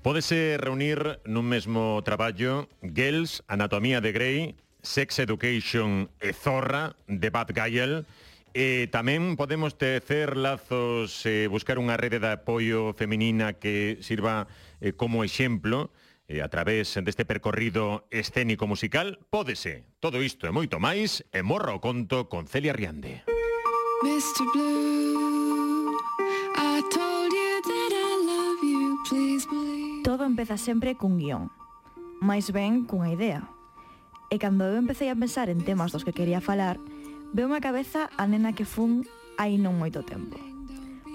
Pódese reunir nun mesmo traballo Girls, Anatomía de Grey, Sex Education e Zorra de Bad Gael, E tamén podemos tecer lazos, eh, buscar unha rede de apoio feminina que sirva eh, como exemplo eh, a través deste percorrido escénico musical. Pódese. Todo isto e moito máis e morro o conto con Celia Riande. Mr. Blue. empeza sempre cun guión, máis ben cunha idea. E cando eu empecé a pensar en temas dos que quería falar, veu a cabeza a nena que fun hai non moito tempo.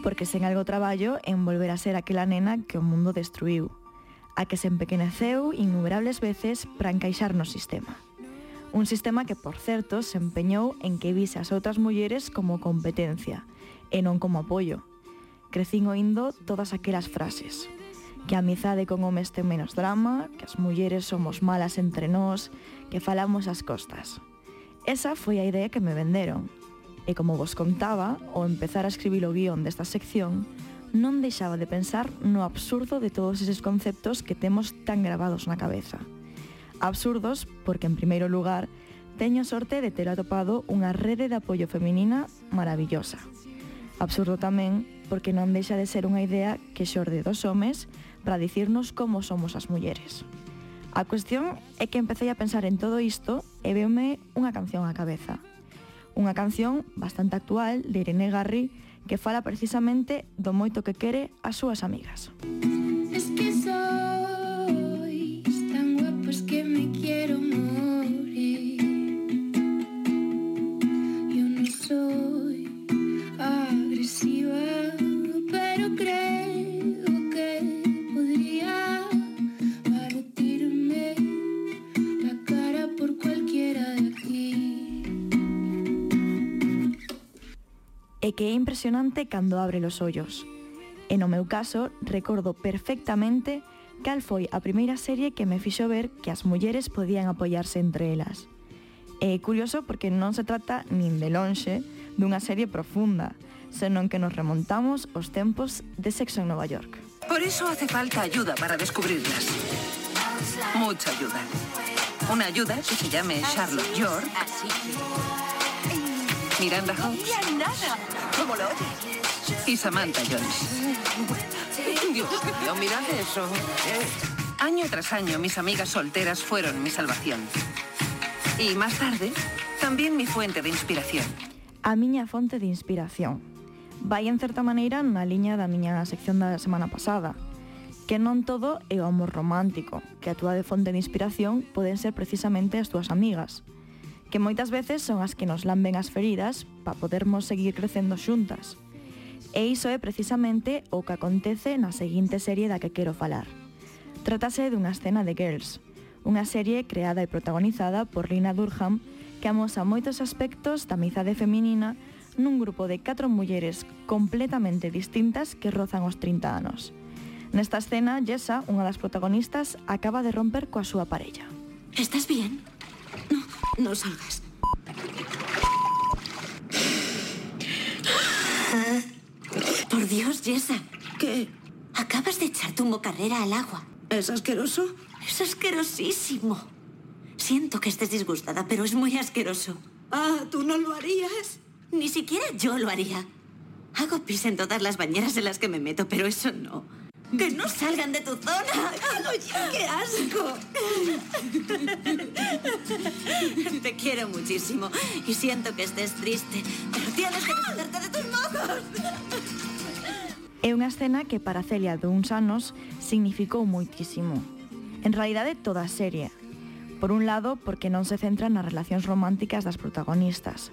Porque sen algo traballo en volver a ser aquela nena que o mundo destruiu, a que se empequeneceu innumerables veces para encaixar no sistema. Un sistema que, por certo, se empeñou en que vise as outras mulleres como competencia, e non como apoio. Crecín oindo todas aquelas frases que a amizade con homes ten menos drama, que as mulleres somos malas entre nós, que falamos as costas. Esa foi a idea que me venderon. E como vos contaba, ao empezar a escribir o guión desta sección, non deixaba de pensar no absurdo de todos eses conceptos que temos tan grabados na cabeza. Absurdos porque, en primeiro lugar, teño sorte de ter atopado unha rede de apoio feminina maravillosa. Absurdo tamén porque non deixa de ser unha idea que xorde dos homes para dicirnos como somos as mulleres. A cuestión é que empecé a pensar en todo isto e veume unha canción á cabeza. Unha canción bastante actual de Irene Garri que fala precisamente do moito que quere as súas amigas. Música que é impresionante cando abre los ollos. E no meu caso, recordo perfectamente cal foi a primeira serie que me fixo ver que as mulleres podían apoiarse entre elas. É curioso porque non se trata nin de lonxe dunha serie profunda, senón que nos remontamos os tempos de sexo en Nova York. Por iso hace falta ayuda para descubrirlas. Mucha ayuda. Una ayuda que se llame Charlotte York. Miranda Hobbs. ¿Cómo lo oyes? Y Samantha Jones. Dios mío, mirad eso. Año tras año, mis amigas solteras fueron mi salvación. Y más tarde, también mi fuente de inspiración. A miña fonte de inspiración. Vai en certa maneira na liña da miña sección da semana pasada, que non todo é o amor romántico, que a túa de fonte de inspiración poden ser precisamente as túas amigas que moitas veces son as que nos lamben as feridas para podermos seguir crecendo xuntas. E iso é precisamente o que acontece na seguinte serie da que quero falar. Trátase dunha escena de Girls, unha serie creada e protagonizada por Lina Durham que amosa moitos aspectos da amizade feminina nun grupo de catro mulleres completamente distintas que rozan os 30 anos. Nesta escena, Jessa, unha das protagonistas, acaba de romper coa súa parella. Estás bien? No salgas. Por Dios, Jessa. ¿Qué? Acabas de echar tu mocarrera al agua. ¿Es asqueroso? Es asquerosísimo. Siento que estés disgustada, pero es muy asqueroso. Ah, ¿tú no lo harías? Ni siquiera yo lo haría. Hago pis en todas las bañeras en las que me meto, pero eso no. ¡Que no salgan de tu zona! ¡Oye, qué asco! Te quiero muchísimo y siento que estés triste, pero tienes que deshacerte de tus mocos. É unha escena que para Celia duns anos significou moitísimo. En realidade toda a serie, Por un lado, porque non se centra nas relacións románticas das protagonistas,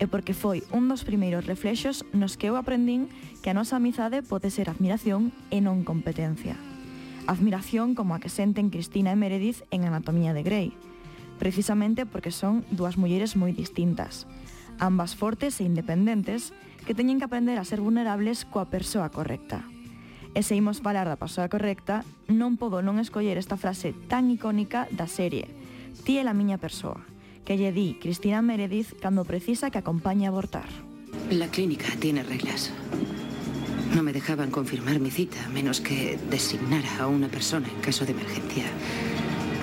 e porque foi un dos primeiros reflexos nos que eu aprendín que a nosa amizade pode ser admiración e non competencia. Admiración como a que senten Cristina e Meredith en Anatomía de Grey, precisamente porque son dúas mulleres moi distintas, ambas fortes e independentes que teñen que aprender a ser vulnerables coa persoa correcta. E se imos falar da persoa correcta, non podo non escoller esta frase tan icónica da serie – Ti é la miña persoa, que lle di Cristina Meredith cando precisa que acompañe a abortar. La clínica tiene reglas. No me dejaban confirmar mi cita, menos que designara a una persona en caso de emergencia.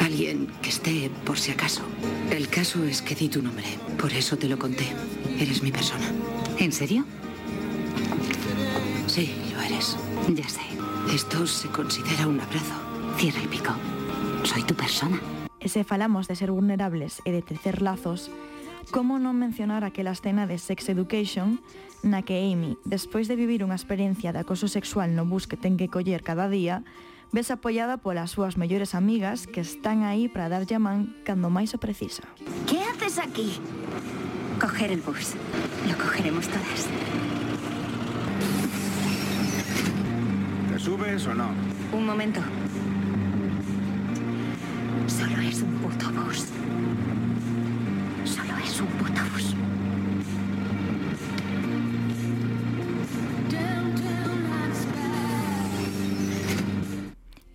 Alguien que esté por si acaso. El caso es que di tu nombre, por eso te lo conté. Eres mi persona. ¿En serio? Sí, lo eres. Ya sé. Esto se considera un abrazo. Cierra el pico. Soy tu persona. E se falamos de ser vulnerables e de tecer lazos, como non mencionar aquela escena de Sex Education na que Amy, despois de vivir unha experiencia de acoso sexual no bus que ten que coller cada día, ves apoiada polas súas mellores amigas que están aí para darlle a man cando máis o precisa. Que haces aquí? Coger el bus. Lo cogeremos todas. ¿Te subes o no? Un momento. Solo es un puto bus. Solo es un puto bus.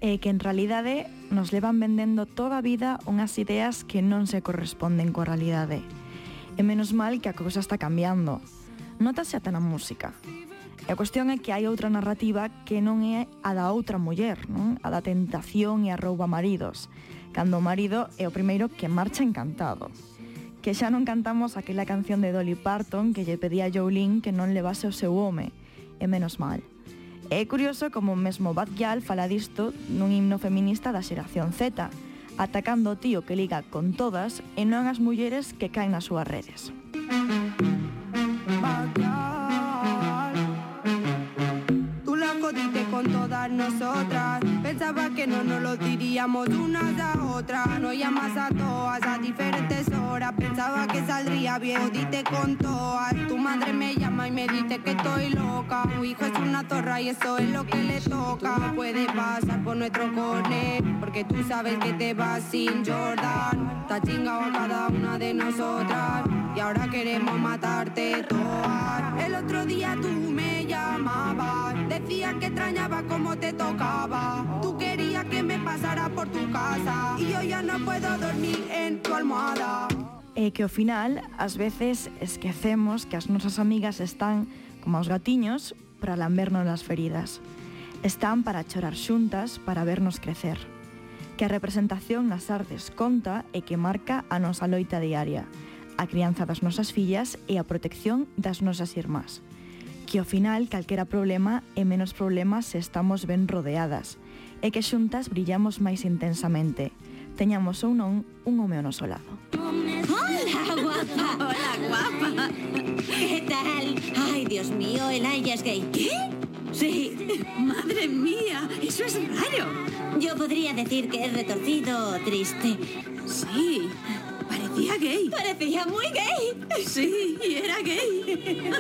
E que en realidade nos levan vendendo toda a vida unhas ideas que non se corresponden coa realidade. E menos mal que a cousa está cambiando. Notase ata na música. E a cuestión é que hai outra narrativa que non é a da outra muller, non? a da tentación e a rouba maridos, cando o marido é o primeiro que marcha encantado. Que xa non cantamos aquela canción de Dolly Parton que lle pedía a Jolene que non levase o seu home, e menos mal. É curioso como mesmo Bad Gyal fala disto nun himno feminista da xeración Z, atacando o tío que liga con todas e non as mulleres que caen nas súas redes. Música Pensaba que no nos lo diríamos unas a otras. No llamas a todas a diferentes horas. Pensaba que saldría bien, jodiste con todas. Tu madre me llama y me dice que estoy loca. Tu hijo es una zorra y eso es lo que le toca. Puede pasar por nuestro cone, porque tú sabes que te vas sin Jordan. Está chingado cada una de nosotras. Y ahora queremos matarte todas. El otro día tú me llamabas. Decías que extrañaba como te tocaba. Tú querías que me pasara por tu casa. Y yo ya no puedo dormir en tu almohada. E que ao final, ás veces, esquecemos que as nosas amigas están, como os gatiños, para lambernos as feridas. Están para chorar xuntas, para vernos crecer. que a representación nas artes conta e que marca a nosa loita diaria, a crianza das nosas fillas e a protección das nosas irmás. Que ao final calquera problema é menos problema se estamos ben rodeadas e que xuntas brillamos máis intensamente, teñamos ou non un home ao noso lado. Hola, guapa. Hola, guapa. ¿Qué tal? Ay, Dios mío, el es gay. ¿Qué? Sí. Madre mía, eso es raro. Yo podría decir que es retorcido o triste. Sí, parecía gay. Parecía muy gay. Sí, y era gay.